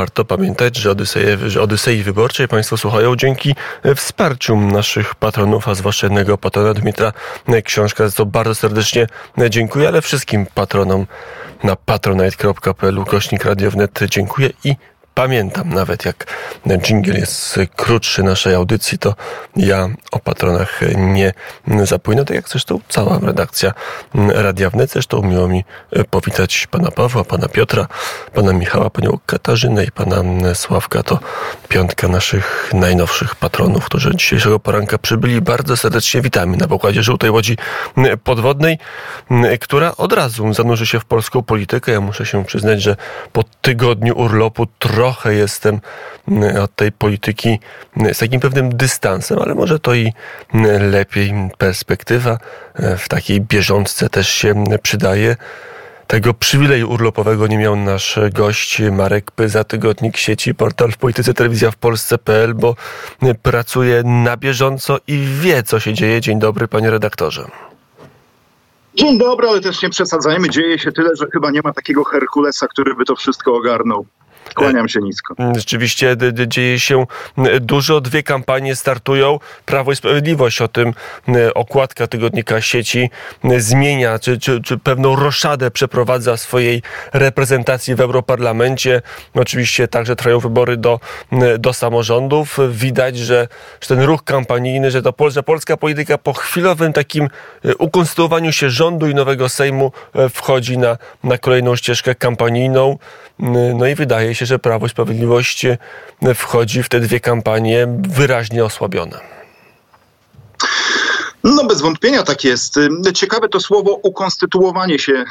Warto pamiętać, że Odyseje, że Odysei Wyborczej Państwo słuchają dzięki wsparciu naszych patronów, a zwłaszcza jednego patrona Dmitra Książka, za co bardzo serdecznie dziękuję, ale wszystkim patronom na patronite.pl radiownet dziękuję i pamiętam nawet jak jingle jest krótszy naszej audycji, to ja o patronach nie zapłynę, tak jak zresztą cała redakcja Radia Wnet. Zresztą miło mi powitać pana Pawła, pana Piotra, pana Michała, panią Katarzynę i pana Sławka. To piątka naszych najnowszych patronów, którzy dzisiejszego poranka przybyli. Bardzo serdecznie witamy na pokładzie żółtej łodzi podwodnej, która od razu zanurzy się w polską politykę. Ja muszę się przyznać, że po tygodniu urlopu trochę jestem mm, od tej polityki mm, z takim pewnym dystansem, ale może to i mm, lepiej perspektywa e, w takiej bieżączce też się przydaje. Tego przywileju urlopowego nie miał nasz gość Marek Pyza, tygodnik sieci, portal w polityce, telewizja w Polsce.pl, bo pracuje na bieżąco i wie, co się dzieje. Dzień dobry, panie redaktorze. Dzień dobry, ale też nie przesadzajmy. Dzieje się tyle, że chyba nie ma takiego Herkulesa, który by to wszystko ogarnął. Kłaniam się nisko. Mm, rzeczywiście dzieje się mm, dużo. Dwie kampanie startują. Prawo i Sprawiedliwość o tym mm, okładka tygodnika sieci zmienia, czy, czy, czy pewną roszadę przeprowadza swojej reprezentacji w Europarlamencie. Oczywiście także trwają wybory do, do samorządów. Widać, że, że ten ruch kampanijny, że, to, że polska polityka po chwilowym takim ukonstytuowaniu się rządu i nowego Sejmu e, wchodzi na, na kolejną ścieżkę kampanijną. No i wydaje się, że Prawo i Sprawiedliwość wchodzi w te dwie kampanie wyraźnie osłabione. No bez wątpienia tak jest. Ciekawe to słowo ukonstytuowanie się e,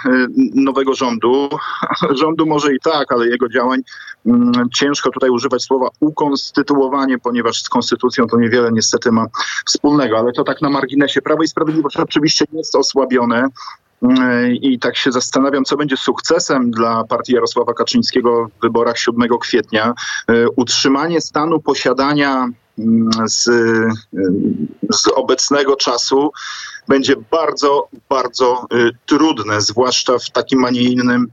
nowego rządu. Rządu może i tak, ale jego działań mm, ciężko tutaj używać słowa ukonstytuowanie, ponieważ z konstytucją to niewiele niestety ma wspólnego, ale to tak na marginesie. Prawo i Sprawiedliwość oczywiście jest osłabione. I tak się zastanawiam, co będzie sukcesem dla partii Jarosława Kaczyńskiego w wyborach 7 kwietnia. E, utrzymanie stanu posiadania mm, z, e, z obecnego czasu będzie bardzo, bardzo e, trudne, zwłaszcza w takim, a nie innym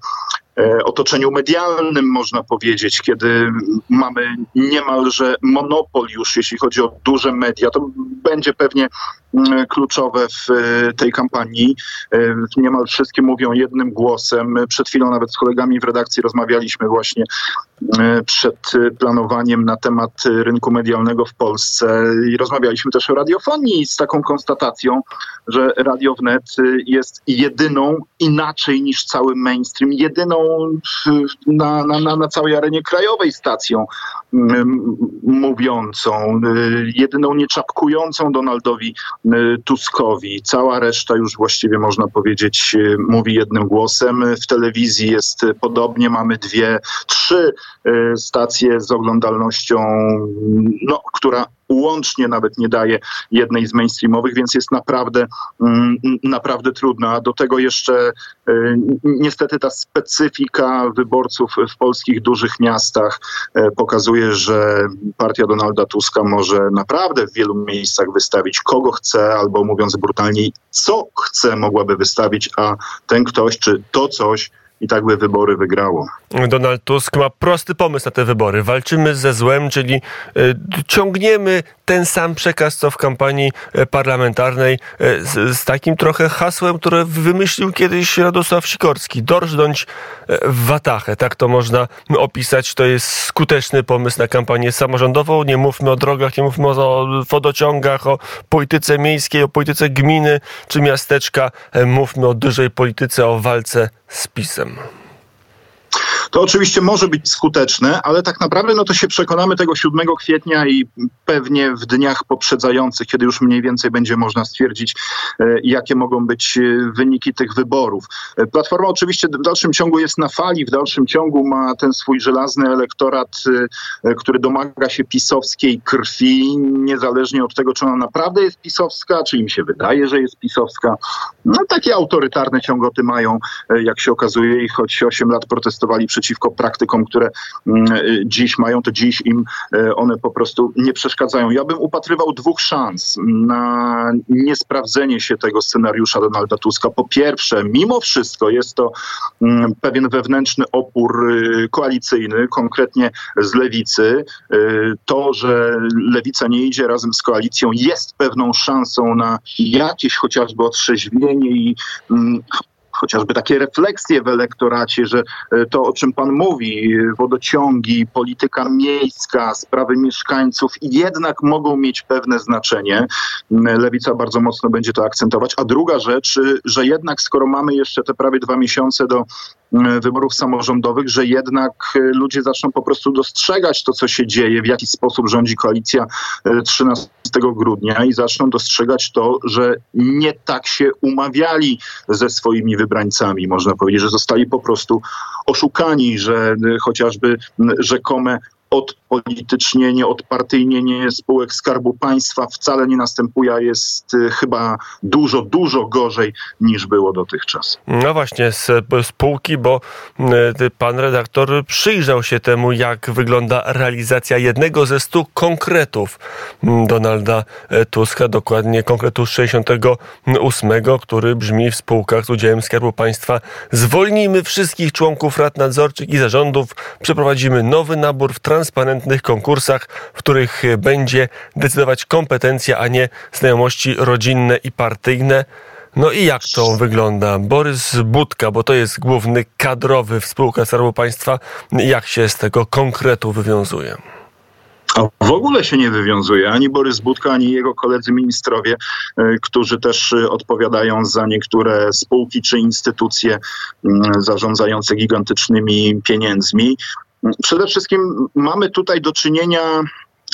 otoczeniu medialnym, można powiedzieć, kiedy mamy niemalże monopol już, jeśli chodzi o duże media. To będzie pewnie Mm, kluczowe w e, tej kampanii. E, niemal wszystkie mówią jednym głosem. Przed chwilą nawet z kolegami w redakcji rozmawialiśmy właśnie e, przed planowaniem na temat rynku medialnego w Polsce i rozmawialiśmy też o radiofonii z taką konstatacją, że Radio Wnet jest jedyną inaczej niż cały mainstream, jedyną na, na, na całej arenie krajowej stacją mówiącą, jedyną nieczapkującą Donaldowi Y, Tuskowi. Cała reszta już właściwie można powiedzieć y, mówi jednym głosem. W telewizji jest podobnie. Mamy dwie, trzy y, stacje z oglądalnością, no, która łącznie nawet nie daje jednej z mainstreamowych, więc jest naprawdę, mm, naprawdę trudna. A do tego jeszcze y, niestety ta specyfika wyborców w polskich dużych miastach y, pokazuje, że partia Donalda Tuska może naprawdę w wielu miejscach wystawić kogo chce, albo mówiąc brutalniej, co chce mogłaby wystawić, a ten ktoś czy to coś i tak by wybory wygrało. Donald Tusk ma prosty pomysł na te wybory. Walczymy ze złem, czyli y, ciągniemy ten sam przekaz, co w kampanii e, parlamentarnej, y, z, z, takim trochę hasłem, które wymyślił kiedyś Radosław Sikorski. Dorżnąć w watachę. Tak to można opisać. To jest skuteczny pomysł na kampanię samorządową. Nie mówmy o drogach, nie mówmy o wodociągach, o polityce miejskiej, o polityce gminy czy miasteczka. Mówmy o dużej polityce, o walce z PiSem. To oczywiście może być skuteczne, ale tak naprawdę no to się przekonamy tego 7 kwietnia i pewnie w dniach poprzedzających, kiedy już mniej więcej będzie można stwierdzić, e, jakie mogą być e, wyniki tych wyborów. E, Platforma oczywiście w dalszym ciągu jest na fali, w dalszym ciągu ma ten swój żelazny elektorat, który domaga się pisowskiej krwi, niezależnie od tego, czy ona naprawdę jest pisowska, czy im się wydaje, że jest pisowska. No takie autorytarne ciągoty mają, jak się okazuje, i choć 8 lat protestowali przeciwko praktykom, które mm, dziś mają, to dziś im one po prostu nie przeszkadzają. Ja bym upatrywał dwóch szans na niesprawdzenie się tego scenariusza Donalda Tuska. Po pierwsze, mimo wszystko jest to mm, pewien wewnętrzny opór koalicyjny, konkretnie z lewicy. To, że lewica nie idzie razem z koalicją, jest pewną szansą na jakieś chociażby otrzeźwienie i mm, chociażby takie refleksje w elektoracie, że e, to, o czym pan mówi, wodociągi, polityka miejska, sprawy mieszkańców jednak mogą mieć pewne znaczenie. Mm, Lewica bardzo mocno będzie to akcentować. A druga rzecz, że jednak skoro mamy jeszcze te prawie dwa miesiące do wyborów samorządowych, że jednak e, ludzie zaczną po prostu dostrzegać to, co się dzieje, w jaki sposób rządzi koalicja 13 e, grudnia i zaczną dostrzegać to, że nie tak się umawiali ze swoimi wybrańcami. Można powiedzieć, że zostali po prostu oszukani, że chociażby rzekome odpolitycznienie, odpartyjnienie spółek Skarbu Państwa wcale nie następuje, a jest y, chyba dużo, dużo gorzej niż było dotychczas. No właśnie, z spółki, bo y, pan redaktor przyjrzał się temu, jak wygląda realizacja jednego ze stu konkretów Donalda e, Tuska, dokładnie konkretu 68, który brzmi w spółkach z udziałem Skarbu Państwa zwolnijmy wszystkich członków rad nadzorczych i zarządów, przeprowadzimy nowy nabór w konkursach, w których będzie decydować kompetencja, a nie znajomości rodzinne i partyjne. No i jak to wygląda? Borys Budka, bo to jest główny kadrowy w spółkach Skarbu Państwa, jak się z tego konkretu wywiązuje? A w ogóle się nie wywiązuje ani Borys Budka, ani jego koledzy ministrowie, e, którzy też e, odpowiadają za niektóre spółki czy instytucje zarządzające gigantycznymi pieniędzmi. Przede wszystkim mamy tutaj do czynienia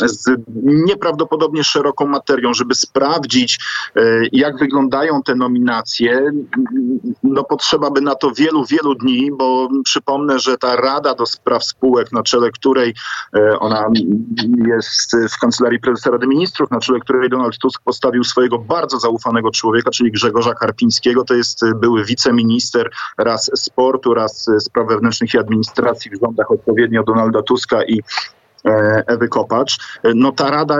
z nieprawdopodobnie szeroką materią, żeby sprawdzić, e, jak wyglądają te nominacje. No potrzeba by na to wielu, wielu dni, bo przypomnę, że ta Rada do Spraw Spółek, na czele której e, ona jest w Kancelarii Prezesa Rady Ministrów, na czele której Donald Tusk postawił swojego bardzo zaufanego człowieka, czyli Grzegorza Karpińskiego. To jest były wiceminister raz sportu, raz spraw wewnętrznych i administracji w rządach odpowiednio Donalda Tuska i Ewy Kopacz. No ta rada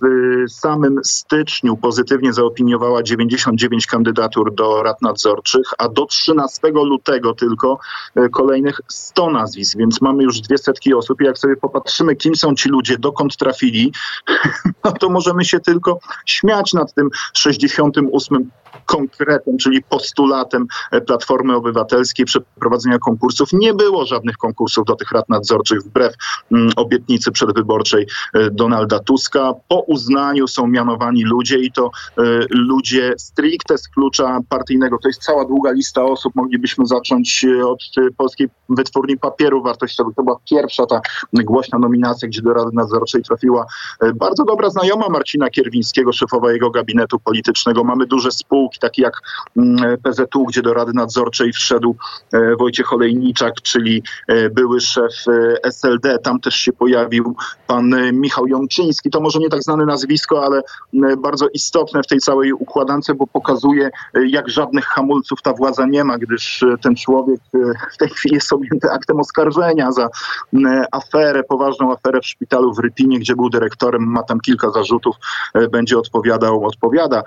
w samym styczniu pozytywnie zaopiniowała 99 kandydatur do rad nadzorczych, a do 13 lutego tylko e, kolejnych 100 nazwisk, więc mamy już dwie setki osób i jak sobie popatrzymy, kim są ci ludzie, dokąd trafili, no to możemy się tylko śmiać nad tym 68 konkretem, czyli postulatem Platformy Obywatelskiej przeprowadzenia konkursów. Nie było żadnych konkursów do tych rad nadzorczych wbrew mm, obietnicy przedwyborczej e, Donalda Tuska. Po uznaniu są mianowani ludzie i to e, ludzie stricte z klucza partyjnego. To jest cała długa lista osób. Moglibyśmy zacząć e, od Polskiej Wytwórni Papieru Wartościowego. To była pierwsza ta głośna nominacja, gdzie do Rady Nadzorczej trafiła bardzo dobra znajoma Marcina Kierwińskiego, szefowa jego gabinetu politycznego. Mamy duże spółki, takie jak mm, PZU, gdzie do Rady Nadzorczej wszedł Wojciech Olejniczak, czyli były szef SLD. Tam też się pojawił pan Michał Jączyński. To może nie tak znane nazwisko, ale bardzo istotne w tej całej układance, bo pokazuje, jak żadnych hamulców ta władza nie ma, gdyż ten człowiek w tej chwili jest objęty aktem oskarżenia za aferę, poważną aferę w szpitalu w Rypinie, gdzie był dyrektorem, ma tam kilka zarzutów, będzie odpowiadał, odpowiada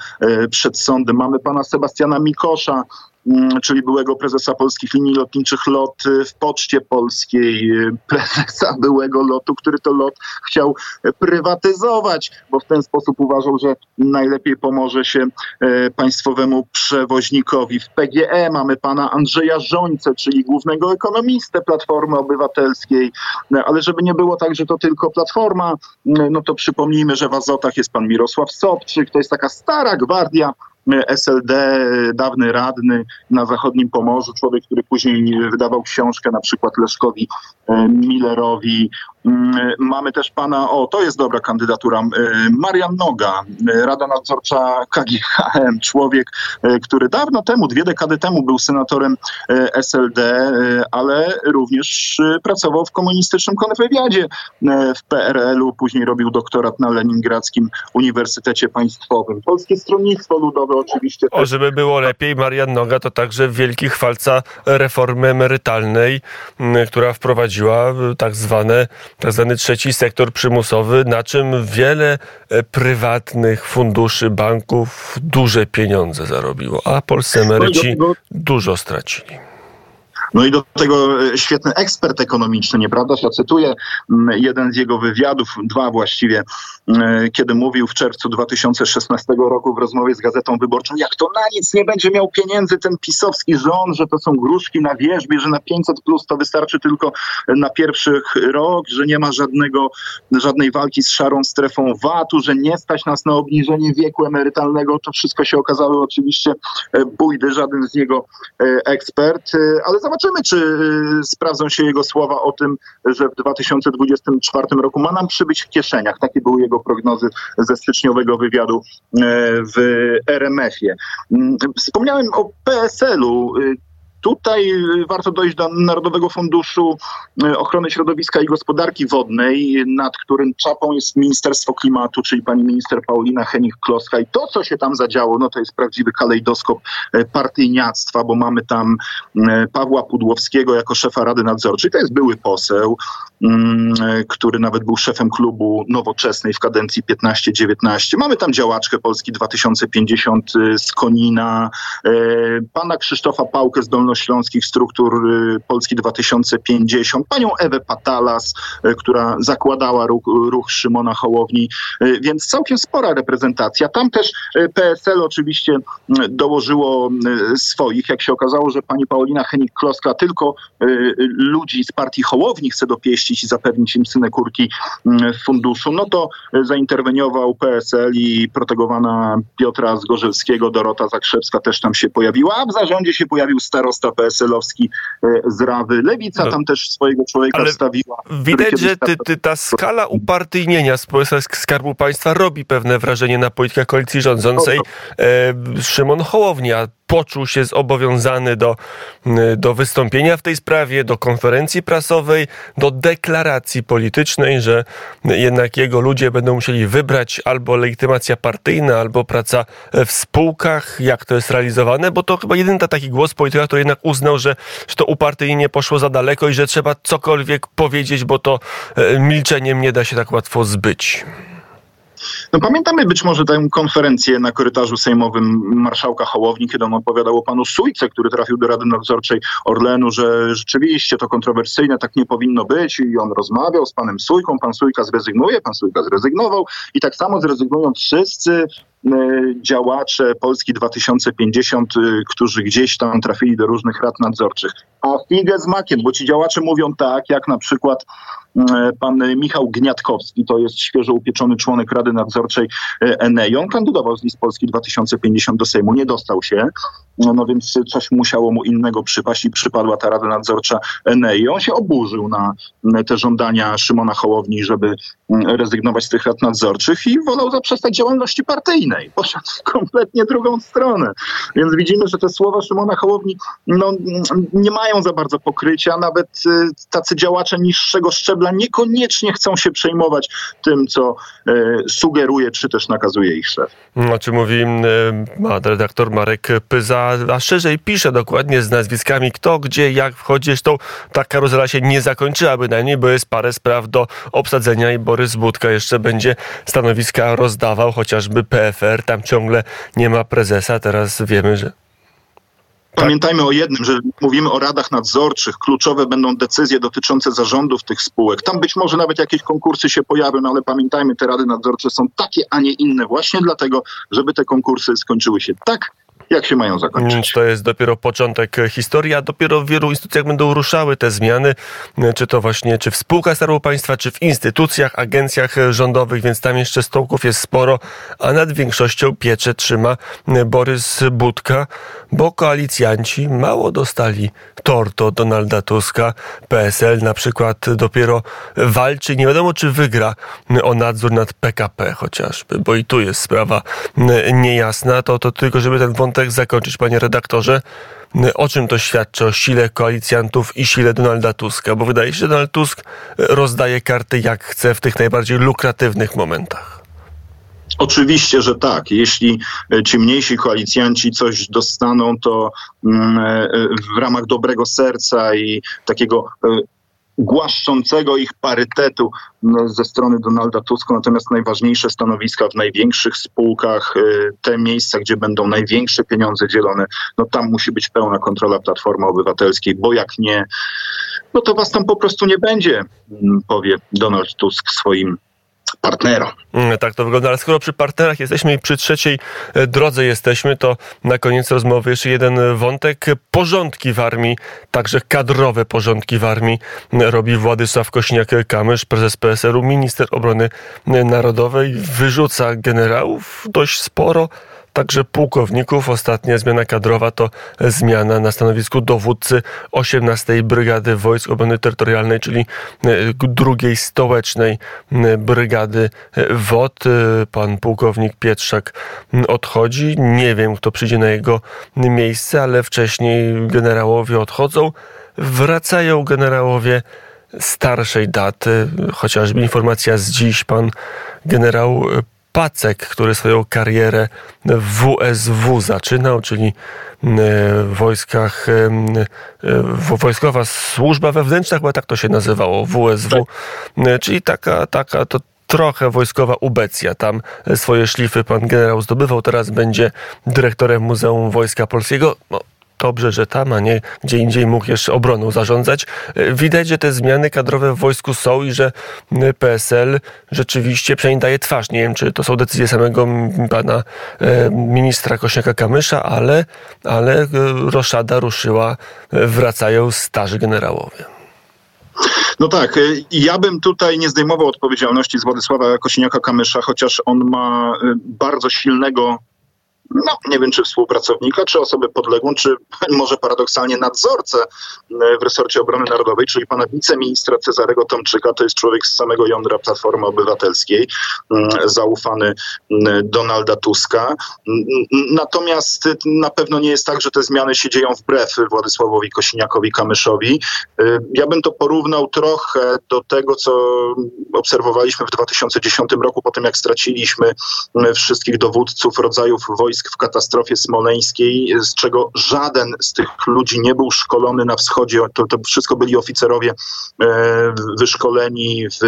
przed sądem. Mamy pana Sebastiana Mikosza, czyli byłego prezesa polskich linii lotniczych LOT w Poczcie Polskiej, prezesa byłego lotu, który to lot chciał prywatyzować, bo w ten sposób uważał, że najlepiej pomoże się e, państwowemu przewoźnikowi. W PGE mamy pana Andrzeja Żońce, czyli głównego ekonomistę Platformy Obywatelskiej, no, ale żeby nie było tak, że to tylko Platforma, no to przypomnijmy, że w Azotach jest pan Mirosław Sobczyk, to jest taka stara gwardia SLD, dawny radny na zachodnim Pomorzu, człowiek, który później wydawał książkę na przykład Leszkowi Millerowi. Mm, mamy też pana, o to jest dobra kandydatura, Marian Noga, Rada Nadzorcza KGHM, człowiek, który dawno temu, dwie dekady temu był senatorem SLD, ale również pracował w komunistycznym kontrwywiadzie w PRL-u, później robił doktorat na Leningradzkim Uniwersytecie Państwowym. Polskie Stronnictwo Ludowe oczywiście. O, żeby było lepiej, Marian Noga to także wielki chwalca reformy emerytalnej, która wprowadziła tak, zwane, tak zwany trzeci sektor przymusowy, na czym wiele e, prywatnych funduszy, banków duże pieniądze zarobiło, a polscy emeryci dużo stracili. No i do tego e, świetny ekspert ekonomiczny, nieprawda? Ja cytuję mm, jeden z jego wywiadów, dwa właściwie, e, kiedy mówił w czerwcu 2016 roku w rozmowie z Gazetą Wyborczą, jak to na nic nie będzie miał pieniędzy ten pisowski rząd, że to są gruszki na wierzbie, że na 500 plus to wystarczy tylko na pierwszy rok, że nie ma żadnego, żadnej walki z szarą strefą VAT-u, że nie stać nas na obniżenie wieku emerytalnego. To wszystko się okazało oczywiście e, bójdy, żaden z jego ekspert, ale zobacz, Zobaczymy, czy y, sprawdzą się jego słowa o tym, że w 2024 roku ma nam przybyć w kieszeniach. Takie były jego prognozy ze styczniowego wywiadu e, w RMF-ie. Mm, wspomniałem o PSL-u. Tutaj y, warto dojść do Narodowego Funduszu y, Ochrony Środowiska i Gospodarki Wodnej, nad którym czapą jest Ministerstwo Klimatu, czyli pani minister Paulina Henik-Kloska. I to, co się tam zadziało, no to jest prawdziwy kalejdoskop y, partyjniactwa, bo mamy tam Pawła Pudłowskiego jako szefa Rady Nadzorczej. To jest były poseł, który nawet był szefem klubu Nowoczesnej w kadencji 15-19. Mamy tam działaczkę Polski 2050 z Konina, pana Krzysztofa Pałkę z Dolnośląskich Struktur y, Polski 2050, panią Ewę Patalas, y, która zakładała ruch, ruch Szymona Hołowni, y, więc całkiem spora reprezentacja. Tam też PSL oczywiście dołożyło swoich. Jak się okazało, że pani Paulina Henik-Kloska tylko ludzi z partii Hołowni chce dopieścić i zapewnić im synekurki w funduszu, no to zainterweniował PSL i protegowana Piotra Zgorzelskiego, Dorota Zakrzewska też tam się pojawiła, a w zarządzie się pojawił starosta PSL-owski e, z Rawy. Lewica no, tam też swojego człowieka wstawiła. Widać, że ty, ty, ta skala upartyjnienia Skarbu Państwa robi pewne wrażenie na politykach koalicji rządzącej. No, no. E, Szymon Hołownia poczuł się zobowiązany do, do wystąpienia w tej sprawie, do konferencji prasowej, do deklaracji politycznej, że jednak jego ludzie będą musieli wybrać albo legitymacja partyjna, albo praca w spółkach, jak to jest realizowane, bo to chyba jedyny taki głos polityka, który jednak uznał, że, że to upartyjnie poszło za daleko i że trzeba cokolwiek powiedzieć, bo to e, milczeniem nie da się tak łatwo zbyć. No pamiętamy być może tę konferencję na korytarzu sejmowym marszałka Hołowni, kiedy on opowiadał o panu Sujce, który trafił do Rady Nadzorczej Orlenu, że rzeczywiście to kontrowersyjne, tak nie powinno być i on rozmawiał z panem Sujką, pan Sujka zrezygnuje, pan Sujka zrezygnował i tak samo zrezygnują wszyscy działacze Polski 2050, e, którzy gdzieś tam trafili do różnych rad nadzorczych. A figę z makiem, bo ci działacze mówią tak, jak na przykład E, pan Michał Gniatkowski, to jest świeżo upieczony członek Rady Nadzorczej e, Enei. On kandydował z list Polski 2050 do Sejmu, nie dostał się. No, no więc coś musiało mu innego przypaść i przypadła ta Rada Nadzorcza Enei. On się oburzył na te żądania Szymona Hołowni, żeby mm, rezygnować z tych rad nadzorczych i wolał zaprzestać działalności partyjnej. Poszedł w kompletnie drugą stronę. Więc widzimy, że te słowa Szymona Hołowni no, nie mają za bardzo pokrycia. Nawet y, tacy działacze niższego szczebla niekoniecznie chcą się przejmować tym, co e, sugeruje, czy też nakazuje ich szef. O czym mówi e, redaktor Marek Pyza, a szerzej pisze dokładnie z nazwiskami, kto, gdzie, jak wchodzi. Zresztą ta karuzela się nie zakończyła bynajmniej, bo jest parę spraw do obsadzenia i Borys Budka jeszcze będzie stanowiska rozdawał, chociażby Tam ciągle nie ma prezesa. Teraz wiemy, że. Pamiętajmy o jednym, że mówimy o radach nadzorczych, kluczowe będą decyzje dotyczące zarządów tych spółek. Tam być może nawet jakieś konkursy się pojawią, no ale pamiętajmy, te rady nadzorcze są takie, a nie inne właśnie dlatego, żeby te konkursy skończyły się tak, jak się mają zakończyć. To jest dopiero początek historii, a dopiero w wielu instytucjach będą ruszały te zmiany, czy to właśnie, czy w spółkach Skarbu Państwa, czy w instytucjach, agencjach rządowych, więc tam jeszcze stołków jest sporo, a nad większością piecze trzyma Borys Budka, bo koalicjanci mało dostali tortu od Donalda Tuska. PSL na przykład dopiero walczy, nie wiadomo czy wygra o nadzór nad PKP chociażby, bo i tu jest sprawa niejasna. To, to tylko, żeby ten wątek zakończyć, panie redaktorze. O czym to świadczy? O sile koalicjantów i sile Donalda Tuska? Bo wydaje się, że Donald Tusk rozdaje karty jak chce w tych najbardziej lukratywnych momentach. Oczywiście, że tak. Jeśli ci mniejsi koalicjanci coś dostaną, to mm, e, w ramach dobrego serca i takiego e, głaszczącego ich parytetu no, ze strony Donalda Tuska, natomiast najważniejsze stanowiska w największych spółkach, y, te miejsca, gdzie będą największe pieniądze dzielone, no tam musi być pełna kontrola Platformy Obywatelskiej, bo jak nie, no to was tam po prostu nie będzie, mm, powie Donald Tusk swoim partnera. Mm, tak to wygląda, ale skoro przy partnerach jesteśmy i przy trzeciej e, drodze jesteśmy, to na koniec rozmowy jeszcze jeden wątek. Porządki w armii, także kadrowe porządki w armii robi Władysław Kośniak-Kamysz, prezes PSL-u, minister obrony narodowej. Wyrzuca generałów dość sporo także pułkowników. Ostatnia zmiana kadrowa to zmiana na stanowisku dowódcy 18 Brygady Wojsk Obrony Terytorialnej, czyli e, drugiej stołecznej brygady e, WOT. E, pan pułkownik Pietrzak odchodzi. Nie wiem, kto przyjdzie na jego miejsce, ale wcześniej generałowie odchodzą. Wracają generałowie starszej daty, chociażby informacja z dziś, pan generał Pacek, który swoją karierę w WSW zaczynał, czyli w wojskach, Wojskowa Służba Wewnętrzna, chyba tak to się nazywało, WSW, tak. czyli taka, taka to trochę wojskowa ubecja. Tam swoje szlify pan generał zdobywał, teraz będzie dyrektorem Muzeum Wojska Polskiego. No, dobrze, że tam, a nie gdzie indziej mógł jeszcze obroną zarządzać. E, widać, że te zmiany kadrowe w wojsku są i że PSL rzeczywiście przynajmniej daje twarz. Nie wiem, czy to są decyzje samego pana e, ministra Kośniaka-Kamysza, ale, ale e, roszada ruszyła, wracają starzy generałowie. No tak, ja bym tutaj nie zdejmował odpowiedzialności z Władysława Kosiniaka-Kamysza, chociaż on ma bardzo silnego no, nie wiem, czy współpracownika, czy osobę podległą, czy może paradoksalnie nadzorcę e, w resorcie obrony narodowej, czyli pana wiceministra Cezarego Tomczyka. To jest człowiek z samego jądra Platformy Obywatelskiej, mm, zaufany mm, Donalda Tuska. Mm, natomiast na pewno nie jest tak, że te zmiany się dzieją wbrew Władysławowi Kosiniakowi-Kamyszowi. E, ja bym to porównał trochę do tego, co obserwowaliśmy w 2010 roku, po tym jak straciliśmy wszystkich dowódców rodzajów wojsk w katastrofie smoleńskiej, z czego żaden z tych ludzi nie był szkolony na wschodzie. To, to wszystko byli oficerowie e, wyszkoleni w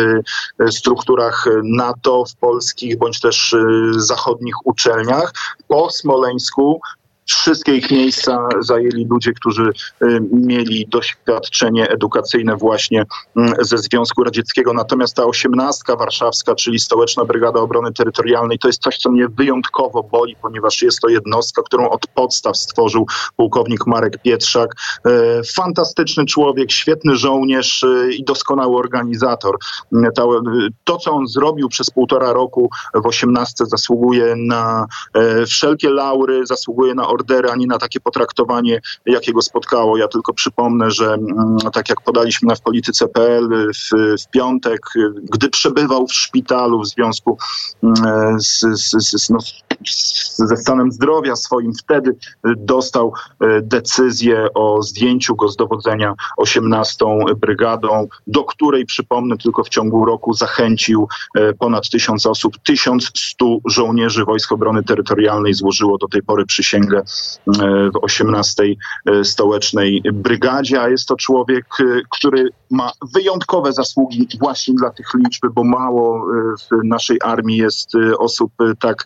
e, strukturach NATO, w polskich bądź też e, zachodnich uczelniach. Po Smoleńsku Wszystkie ich miejsca zajęli ludzie, którzy y, mieli doświadczenie edukacyjne właśnie mm, ze Związku Radzieckiego. Natomiast ta osiemnastka warszawska, czyli Stołeczna Brygada Obrony Terytorialnej, to jest coś, co mnie wyjątkowo boli, ponieważ jest to jednostka, którą od podstaw stworzył pułkownik Marek Pietrzak. Y, fantastyczny człowiek, świetny żołnierz y, i doskonały organizator. To, co on zrobił przez półtora roku w osiemnastce zasługuje na wszelkie laury, zasługuje na ordery, ani na takie potraktowanie, jakiego spotkało. Ja tylko przypomnę, że mm, tak jak podaliśmy na w polityce.pl w, w piątek, gdy przebywał w szpitalu w związku mm, z, z, z, no, ze stanem zdrowia swoim, wtedy dostał e, decyzję o zdjęciu go z dowodzenia 18 Brygadą, do której, przypomnę, tylko w ciągu roku zachęcił e, ponad tysiąc osób. 1100 żołnierzy Wojsk Obrony Terytorialnej złożyło do tej pory przysięgę w 18 e, stołecznej brygadzie, a jest to człowiek, który ma wyjątkowe zasługi właśnie dla tych liczb, bo mało w naszej armii jest osób tak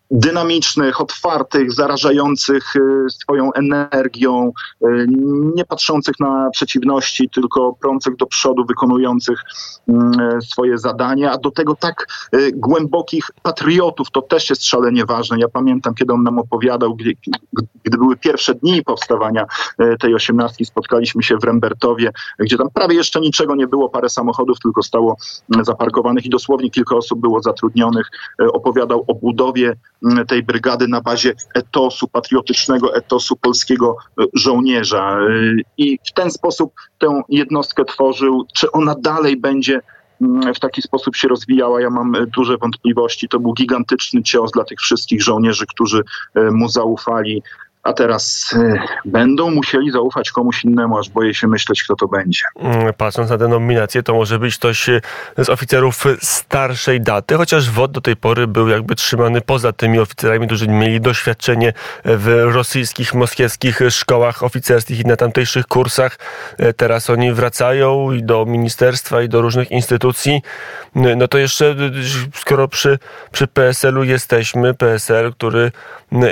dynamicznych, otwartych, zarażających swoją energią, nie patrzących na przeciwności, tylko prących do przodu, wykonujących mm, swoje zadania, a do tego tak głębokich patriotów, to też jest szalenie ważne. Ja pamiętam, kiedy on nam opowiadał, gdy, gdy były pierwsze dni powstawania tej osiemnastki, spotkaliśmy się w Rembertowie, gdzie tam prawie jeszcze niczego nie było, parę samochodów tylko stało zaparkowanych i dosłownie kilka osób było zatrudnionych. Opowiadał o budowie tej brygady na bazie etosu, patriotycznego etosu polskiego żołnierza. I w ten sposób tę jednostkę tworzył. Czy ona dalej będzie w taki sposób się rozwijała, ja mam duże wątpliwości. To był gigantyczny cios dla tych wszystkich żołnierzy, którzy mu zaufali a teraz y, będą musieli zaufać komuś innemu, aż boję się myśleć, kto to będzie. Mm, patrząc na tę nominację, to może być ktoś y, z oficerów starszej daty, chociaż WOD do tej pory był jakby trzymany poza tymi oficerami, którzy mieli doświadczenie w rosyjskich, moskiewskich szkołach oficerskich i na tamtejszych kursach. E, teraz oni wracają i do ministerstwa, i do różnych instytucji. No to jeszcze, y, skoro przy, przy PSL-u jesteśmy, PSL, który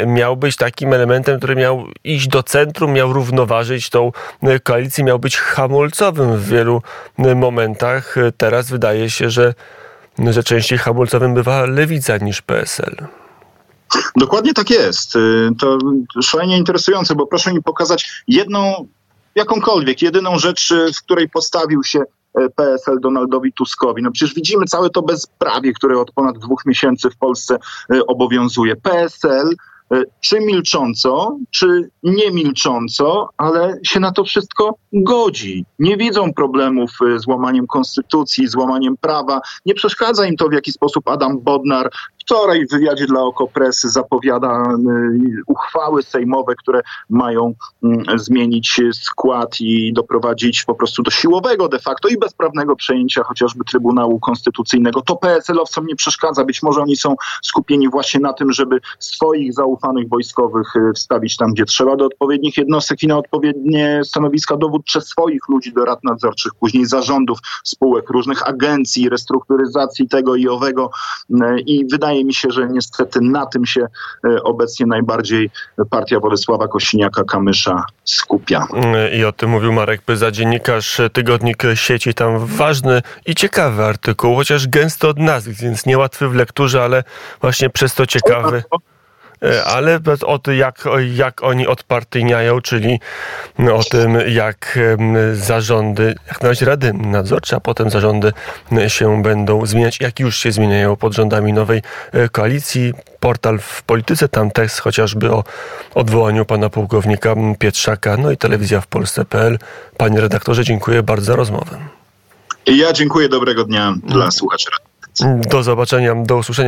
miał być takim elementem, który miał iść do centrum, miał równoważyć tą e, koalicję, miał być hamulcowym w wielu e, momentach. Teraz wydaje się, że, że częściej hamulcowym bywa lewica niż PSL. Dokładnie tak jest. To szalenie interesujące, bo proszę mi pokazać jedną, jakąkolwiek, jedyną rzecz, w której postawił się e, PSL Donaldowi Tuskowi. No przecież widzimy całe to bezprawie, które od ponad dwóch miesięcy w Polsce obowiązuje. PSL E, czy milcząco, czy nie milcząco, ale się na to wszystko godzi. Nie widzą problemów e, z łamaniem konstytucji, z łamaniem prawa. Nie przeszkadza im to, w jaki sposób Adam Bodnar wczoraj w wywiadzie dla Okopresy zapowiada uchwały sejmowe, które mają mm, zmienić skład i doprowadzić po prostu do siłowego de facto i bezprawnego przejęcia chociażby Trybunału Konstytucyjnego. To PSL-owcom nie przeszkadza. Być może oni są skupieni właśnie na tym, żeby swoich zaufanych wojskowych y, wstawić tam, gdzie trzeba, do odpowiednich jednostek i na odpowiednie stanowiska dowódcze swoich ludzi do rad nadzorczych, później zarządów spółek, różnych agencji, restrukturyzacji tego i owego. Y, I wydaje wydaje mi się, że niestety na tym się e, obecnie najbardziej partia Władysława Kosiniaka-Kamysza skupia. Mm, I o tym mówił Marek Pyza, dziennikarz Tygodnik Sieci. Tam ważny i ciekawy artykuł, chociaż gęsty od nazw, więc niełatwy w lekturze, ale właśnie przez to ciekawy. E, ale o tym, jak, jak oni odpartyjniają, czyli o tym, jak zarządy, jak na razie rady nadzorcze, a potem zarządy się będą zmieniać, jak już się zmieniają pod rządami nowej e, koalicji. Portal w polityce, tam tekst chociażby o odwołaniu pana pułkownika Pietrzaka, no i telewizja w Polsce.pl. Panie redaktorze, dziękuję bardzo za rozmowę. Ja dziękuję, dobrego dnia dla słuchaczy. Do zobaczenia, do usłyszenia.